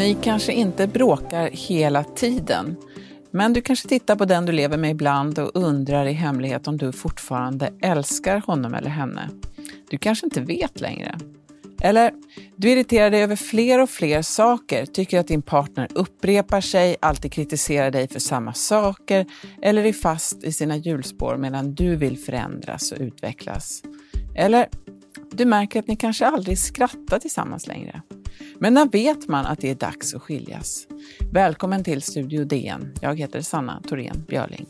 Ni kanske inte bråkar hela tiden, men du kanske tittar på den du lever med ibland och undrar i hemlighet om du fortfarande älskar honom eller henne. Du kanske inte vet längre. Eller, du irriterar dig över fler och fler saker, tycker att din partner upprepar sig, alltid kritiserar dig för samma saker eller är fast i sina hjulspår medan du vill förändras och utvecklas. Eller, du märker att ni kanske aldrig skrattar tillsammans längre. Men när vet man att det är dags att skiljas? Välkommen till Studio DN. Jag heter Sanna Thorén Björling.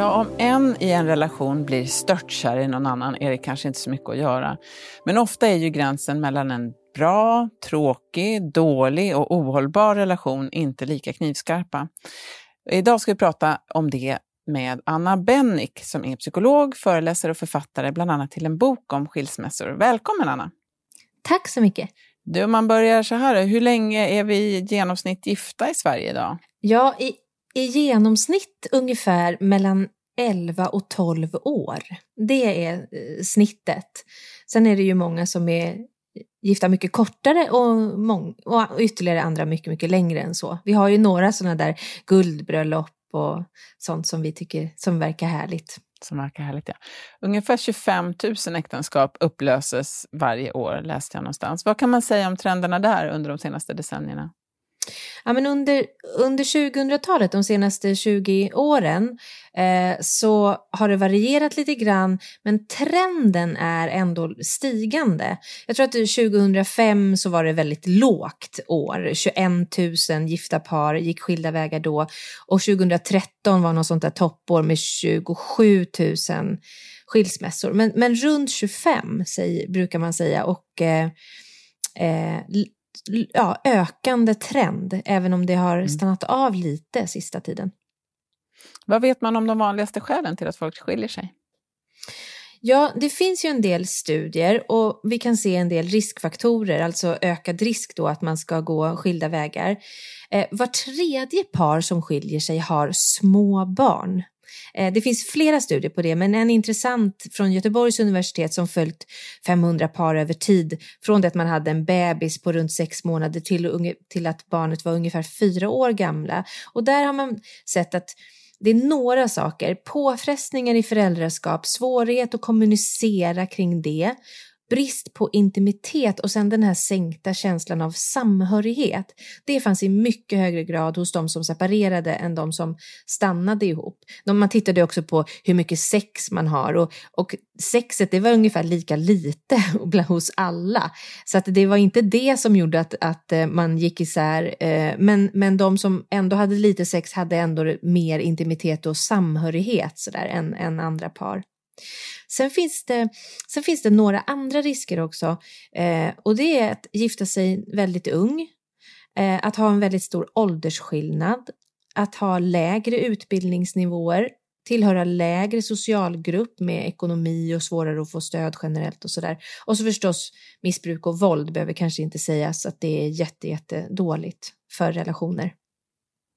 Ja, om en i en relation blir störtkär i någon annan är det kanske inte så mycket att göra. Men ofta är ju gränsen mellan en bra, tråkig, dålig och ohållbar relation inte lika knivskarpa. Idag ska vi prata om det med Anna Bennick som är psykolog, föreläsare och författare bland annat till en bok om skilsmässor. Välkommen Anna! Tack så mycket! Du, om man börjar så här, hur länge är vi i genomsnitt gifta i Sverige idag? Ja, i, i genomsnitt ungefär mellan 11 och 12 år. Det är eh, snittet. Sen är det ju många som är gifta mycket kortare och, och ytterligare andra mycket, mycket längre än så. Vi har ju några sådana där guldbröllop och sånt som vi tycker som verkar härligt. Som verkar härligt, ja. Ungefär 25 000 äktenskap upplöses varje år, läste jag någonstans. Vad kan man säga om trenderna där under de senaste decennierna? Ja, men under, under 2000-talet, de senaste 20 åren, eh, så har det varierat lite grann, men trenden är ändå stigande. Jag tror att 2005 så var det väldigt lågt år. 21 000 gifta par gick skilda vägar då och 2013 var något sånt där toppår med 27 000 skilsmässor. Men, men runt 25 säg, brukar man säga och eh, eh, ja, ökande trend, även om det har mm. stannat av lite sista tiden. Vad vet man om de vanligaste skälen till att folk skiljer sig? Ja, det finns ju en del studier och vi kan se en del riskfaktorer, alltså ökad risk då att man ska gå skilda vägar. Eh, var tredje par som skiljer sig har små barn. Eh, det finns flera studier på det, men en intressant från Göteborgs universitet som följt 500 par över tid, från det att man hade en bebis på runt sex månader till, till att barnet var ungefär fyra år gamla. Och där har man sett att det är några saker, påfrestningar i föräldraskap, svårighet att kommunicera kring det brist på intimitet och sen den här sänkta känslan av samhörighet. Det fanns i mycket högre grad hos de som separerade än de som stannade ihop. Man tittade också på hur mycket sex man har och, och sexet det var ungefär lika lite hos alla. Så att det var inte det som gjorde att, att eh, man gick isär. Eh, men, men de som ändå hade lite sex hade ändå mer intimitet och samhörighet sådär, än, än andra par. Sen finns det, sen finns det några andra risker också eh, och det är att gifta sig väldigt ung, eh, att ha en väldigt stor åldersskillnad, att ha lägre utbildningsnivåer, tillhöra lägre socialgrupp med ekonomi och svårare att få stöd generellt och sådär. Och så förstås missbruk och våld behöver kanske inte sägas att det är jätte, jätte dåligt för relationer.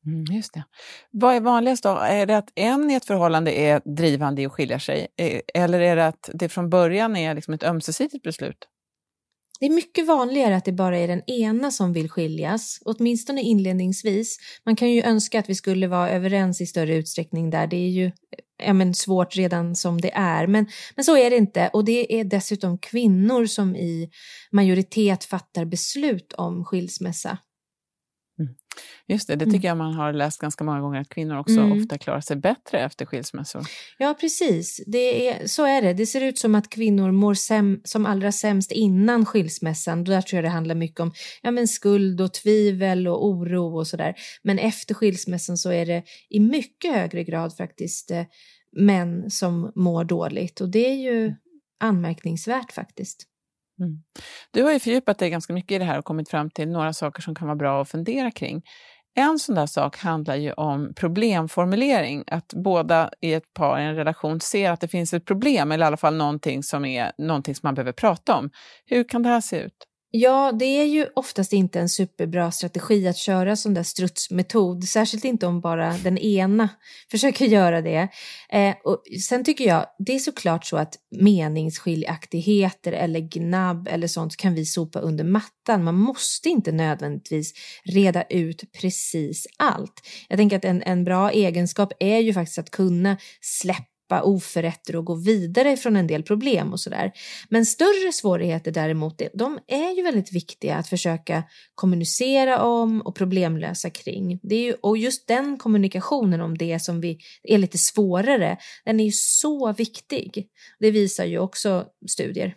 Mm, just det. Vad är vanligast då? Är det att en i ett förhållande är drivande i att skilja sig? Eh, eller är det att det från början är liksom ett ömsesidigt beslut? Det är mycket vanligare att det bara är den ena som vill skiljas, åtminstone inledningsvis. Man kan ju önska att vi skulle vara överens i större utsträckning där. Det är ju eh, ja, men svårt redan som det är, men, men så är det inte. Och det är dessutom kvinnor som i majoritet fattar beslut om skilsmässa. Mm. Just det, det tycker mm. jag man har läst ganska många gånger, att kvinnor också mm. ofta klarar sig bättre efter skilsmässor. Ja, precis. Det är, så är det. Det ser ut som att kvinnor mår säm, som allra sämst innan skilsmässan. Där tror jag det handlar mycket om ja, men skuld och tvivel och oro och sådär. Men efter skilsmässan så är det i mycket högre grad faktiskt eh, män som mår dåligt och det är ju mm. anmärkningsvärt faktiskt. Mm. Du har ju fördjupat dig ganska mycket i det här och kommit fram till några saker som kan vara bra att fundera kring. En sån där sak handlar ju om problemformulering, att båda i ett par i en relation ser att det finns ett problem, eller i alla fall någonting som, är, någonting som man behöver prata om. Hur kan det här se ut? Ja, det är ju oftast inte en superbra strategi att köra sån där strutsmetod, särskilt inte om bara den ena försöker göra det. Eh, och sen tycker jag, det är såklart så att meningsskiljaktigheter eller gnabb eller sånt kan vi sopa under mattan. Man måste inte nödvändigtvis reda ut precis allt. Jag tänker att en, en bra egenskap är ju faktiskt att kunna släppa släppa oförrätter och gå vidare från en del problem och sådär. Men större svårigheter däremot, de är ju väldigt viktiga att försöka kommunicera om och problemlösa kring. Det är ju, och just den kommunikationen om det som vi är lite svårare, den är ju så viktig. Det visar ju också studier.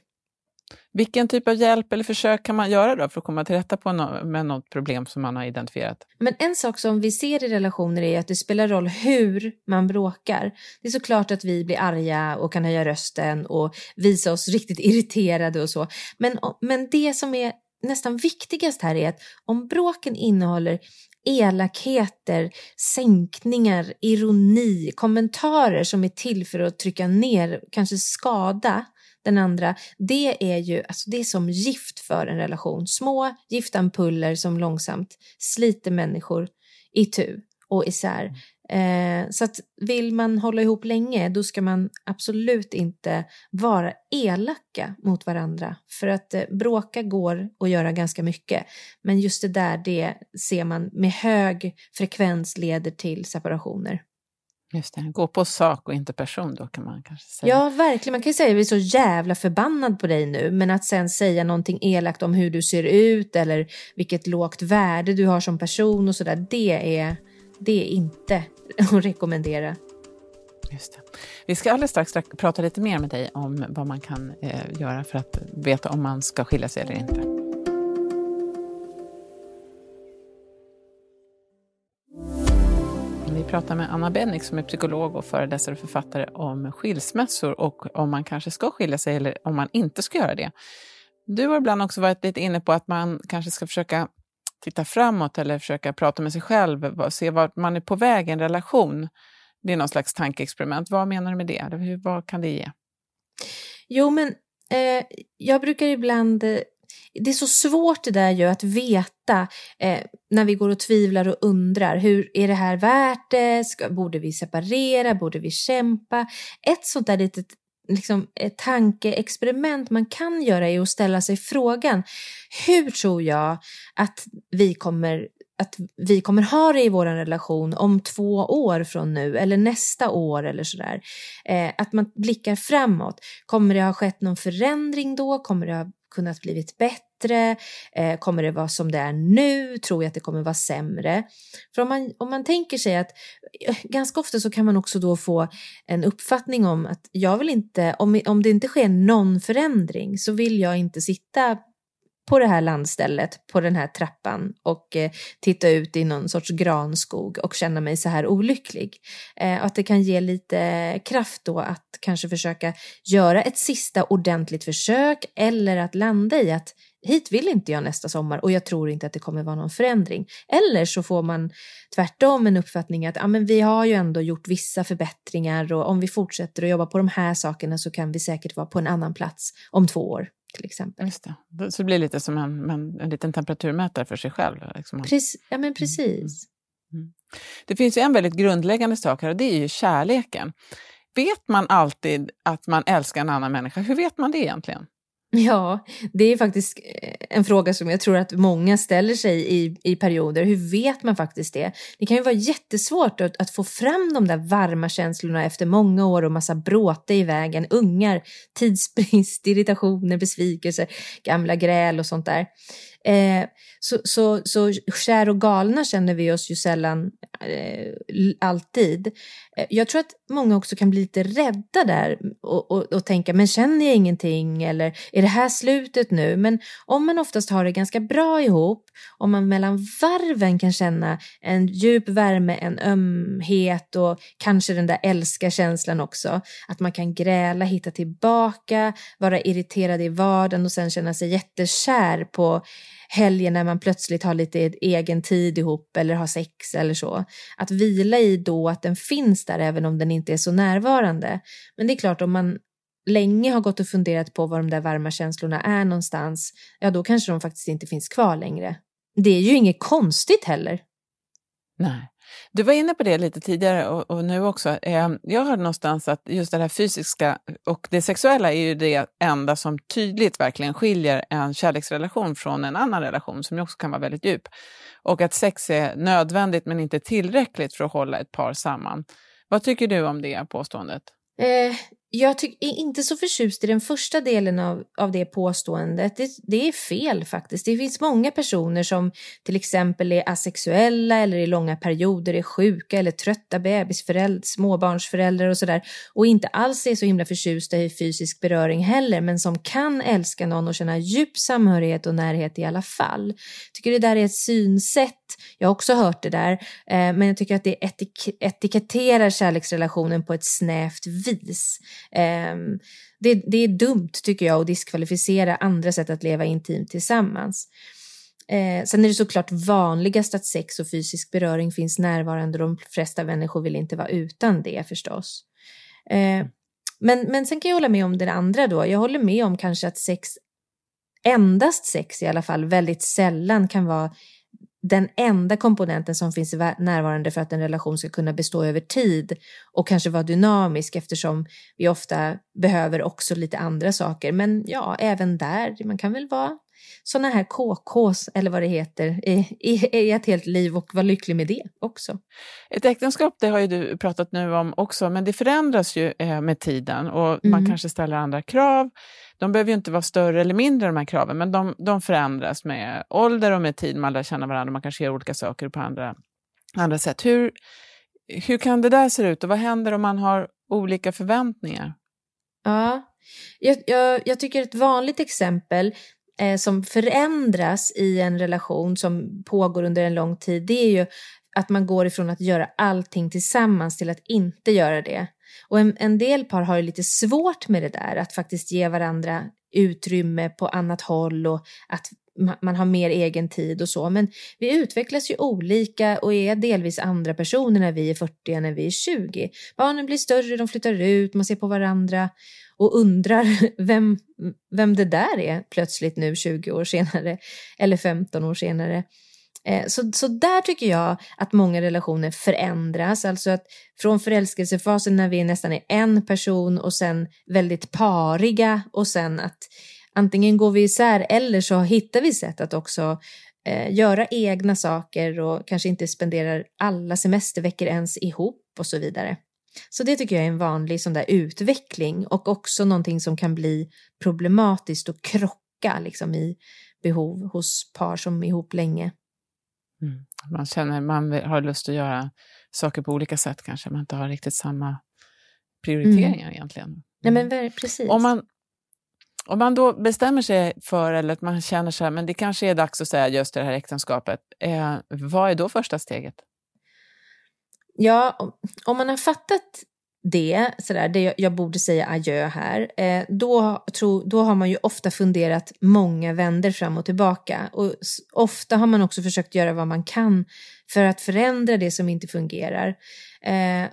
Vilken typ av hjälp eller försök kan man göra då för att komma till rätta på no med något problem som man har identifierat? Men en sak som vi ser i relationer är att det spelar roll hur man bråkar. Det är såklart att vi blir arga och kan höja rösten och visa oss riktigt irriterade och så. Men, men det som är nästan viktigast här är att om bråken innehåller elakheter, sänkningar, ironi, kommentarer som är till för att trycka ner, kanske skada, den andra, det är ju alltså det är som gift för en relation. Små giftampuller som långsamt sliter människor i tu och isär. Eh, så att vill man hålla ihop länge, då ska man absolut inte vara elaka mot varandra. För att eh, bråka går att göra ganska mycket. Men just det där, det ser man med hög frekvens leder till separationer. Just det, gå på sak och inte person då kan man kanske säga. Ja, verkligen. Man kan ju säga att jag är så jävla förbannad på dig nu, men att sen säga någonting elakt om hur du ser ut eller vilket lågt värde du har som person och sådär, det är, det är inte att rekommendera. Just det. Vi ska alldeles strax prata lite mer med dig om vad man kan eh, göra för att veta om man ska skilja sig eller inte. Pratar med Anna Bennick som är psykolog och föreläsare och författare om skilsmässor och om man kanske ska skilja sig eller om man inte ska göra det. Du har ibland också varit lite inne på att man kanske ska försöka titta framåt eller försöka prata med sig själv och se vart man är på väg i en relation. Det är någon slags tankeexperiment. Vad menar du med det? Hur, vad kan det ge? Jo, men eh, jag brukar ibland eh, det är så svårt det där ju att veta eh, när vi går och tvivlar och undrar. Hur är det här värt det? Ska, borde vi separera? Borde vi kämpa? Ett sånt där litet liksom, ett tankeexperiment man kan göra är att ställa sig frågan hur tror jag att vi kommer att vi kommer ha det i vår relation om två år från nu eller nästa år eller sådär. Eh, att man blickar framåt. Kommer det ha skett någon förändring då? Kommer det ha kunnat blivit bättre? Eh, kommer det vara som det är nu? Tror jag att det kommer vara sämre? För om man, om man tänker sig att eh, ganska ofta så kan man också då få en uppfattning om att jag vill inte, om, om det inte sker någon förändring så vill jag inte sitta på det här landstället, på den här trappan och eh, titta ut i någon sorts granskog och känna mig så här olycklig. Eh, att det kan ge lite kraft då att kanske försöka göra ett sista ordentligt försök eller att landa i att hit vill inte jag nästa sommar och jag tror inte att det kommer vara någon förändring. Eller så får man tvärtom en uppfattning att ah, men vi har ju ändå gjort vissa förbättringar och om vi fortsätter att jobba på de här sakerna så kan vi säkert vara på en annan plats om två år till exempel. Just det. Så det blir lite som en, en, en liten temperaturmätare för sig själv. Liksom. Precis, ja, men precis. Mm. Mm. Det finns ju en väldigt grundläggande sak här och det är ju kärleken. Vet man alltid att man älskar en annan människa? Hur vet man det egentligen? Ja, det är faktiskt eh, en fråga som jag tror att många ställer sig i, i perioder. Hur vet man faktiskt det? Det kan ju vara jättesvårt att, att få fram de där varma känslorna efter många år och massa bråte i vägen, ungar, tidsbrist, irritationer, besvikelser, gamla gräl och sånt där. Eh, så, så, så kär och galna känner vi oss ju sällan eh, alltid. Eh, jag tror att många också kan bli lite rädda där och, och, och, tänka, men känner jag ingenting eller är det här slutet nu? Men om man oftast har det ganska bra ihop, om man mellan varven kan känna en djup värme, en ömhet och kanske den där älska-känslan också, att man kan gräla, hitta tillbaka, vara irriterad i vardagen och sen känna sig jättekär på helger när man plötsligt har lite egen tid ihop eller har sex eller så. Att vila i då att den finns där även om den inte är så närvarande. Men det är klart om man länge har gått och funderat på var de där varma känslorna är någonstans, ja då kanske de faktiskt inte finns kvar längre. Det är ju inget konstigt heller. Nej. Du var inne på det lite tidigare och, och nu också. Eh, jag hörde någonstans att just det här fysiska och det sexuella är ju det enda som tydligt verkligen skiljer en kärleksrelation från en annan relation som ju också kan vara väldigt djup. Och att sex är nödvändigt men inte tillräckligt för att hålla ett par samman. Vad tycker du om det påståendet? Eh, jag är inte så förtjust i den första delen av, av det påståendet. Det, det, är fel faktiskt. Det finns många personer som till exempel är asexuella eller i långa perioder är sjuka eller trötta bebisföräldrar, småbarnsföräldrar och sådär och inte alls är så himla förtjusta i fysisk beröring heller men som kan älska någon och känna djup samhörighet och närhet i alla fall. Jag tycker det där är ett synsätt jag har också hört det där, eh, men jag tycker att det etik etiketterar kärleksrelationen på ett snävt vis. Ehm, det, det, är dumt tycker jag att diskvalificera andra sätt att leva intimt tillsammans. Eh, sen är det såklart vanligast att sex och fysisk beröring finns närvarande och de flesta människor vill inte vara utan det förstås. Eh, men, men sen kan jag hålla med om det andra då. Jag håller med om kanske att sex, endast sex i alla fall, väldigt sällan kan vara den enda komponenten som finns närvarande för att en relation ska kunna bestå över tid och kanske vara dynamisk eftersom vi ofta behöver också lite andra saker. Men ja, även där, man kan väl vara sådana här KKs eller vad det heter i, i, i, ett helt liv och vara lycklig med det också. Ett äktenskap, det har ju du pratat nu om också, men det förändras ju eh, med tiden och mm. man kanske ställer andra krav. De behöver ju inte vara större eller mindre de här kraven, men de, de förändras med ålder och med tid. Man lär känna varandra, man kanske gör olika saker på andra, andra sätt. Hur, hur kan det där se ut och vad händer om man har olika förväntningar? Ja, jag, jag, jag tycker ett vanligt exempel eh, som förändras i en relation som pågår under en lång tid, det är ju att man går ifrån att göra allting tillsammans till att inte göra det. Och en, en del par har ju lite svårt med det där, att faktiskt ge varandra utrymme på annat håll och att man har mer egen tid och så. Men vi utvecklas ju olika och är delvis andra personer när vi är 40 än när vi är 20. Barnen blir större, de flyttar ut, man ser på varandra och undrar vem, vem det där är plötsligt nu 20 år senare eller 15 år senare. Eh, så, så där tycker jag att många relationer förändras, alltså att från förälskelsefasen när vi nästan är en person och sen väldigt pariga och sen att antingen går vi isär eller så hittar vi sätt att också eh, göra egna saker och kanske inte spenderar alla semesterveckor ens ihop och så vidare. Så det tycker jag är en vanlig sån där utveckling och också någonting som kan bli problematiskt och krocka liksom i behov hos par som är ihop länge. Mm. Man känner man har lust att göra saker på olika sätt kanske, man inte har riktigt samma prioriteringar mm. egentligen. Ja, men mm. precis. Om man, om man då bestämmer sig för, eller att man känner så här, men det kanske är dags att säga just det här äktenskapet, eh, vad är då första steget? Ja, om man har fattat det, sådär, det jag borde säga adjö här, eh, då, tro, då har man ju ofta funderat många vänder fram och tillbaka. Och ofta har man också försökt göra vad man kan för att förändra det som inte fungerar. Eh,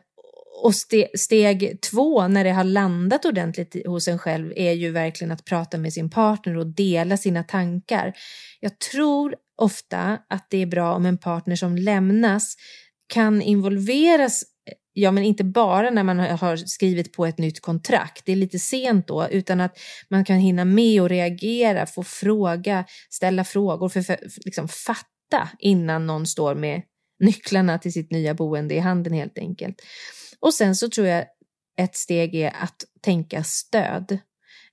och ste, steg två, när det har landat ordentligt hos en själv, är ju verkligen att prata med sin partner och dela sina tankar. Jag tror ofta att det är bra om en partner som lämnas kan involveras ja men inte bara när man har skrivit på ett nytt kontrakt, det är lite sent då, utan att man kan hinna med och reagera, få fråga, ställa frågor, för, för liksom fatta innan någon står med nycklarna till sitt nya boende i handen helt enkelt. Och sen så tror jag ett steg är att tänka stöd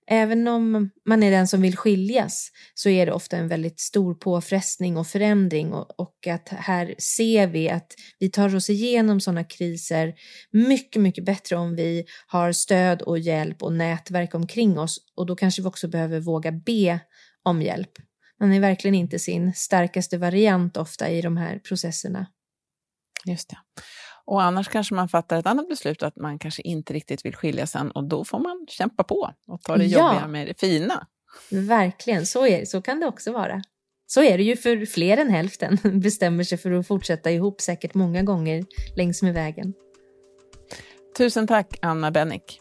även om man är den som vill skiljas så är det ofta en väldigt stor påfrestning och förändring och, och att här ser vi att vi tar oss igenom sådana kriser mycket, mycket bättre om vi har stöd och hjälp och nätverk omkring oss och då kanske vi också behöver våga be om hjälp. Man är verkligen inte sin starkaste variant ofta i de här processerna. Just det. Och annars kanske man fattar ett annat beslut att man kanske inte riktigt vill skilja sen och då får man kämpa på och ta det ja. jobbiga med det fina. Verkligen, så, är, så kan det också vara. Så är det ju för fler än hälften bestämmer sig för att fortsätta ihop säkert många gånger längs med vägen. Tusen tack Anna Bennick.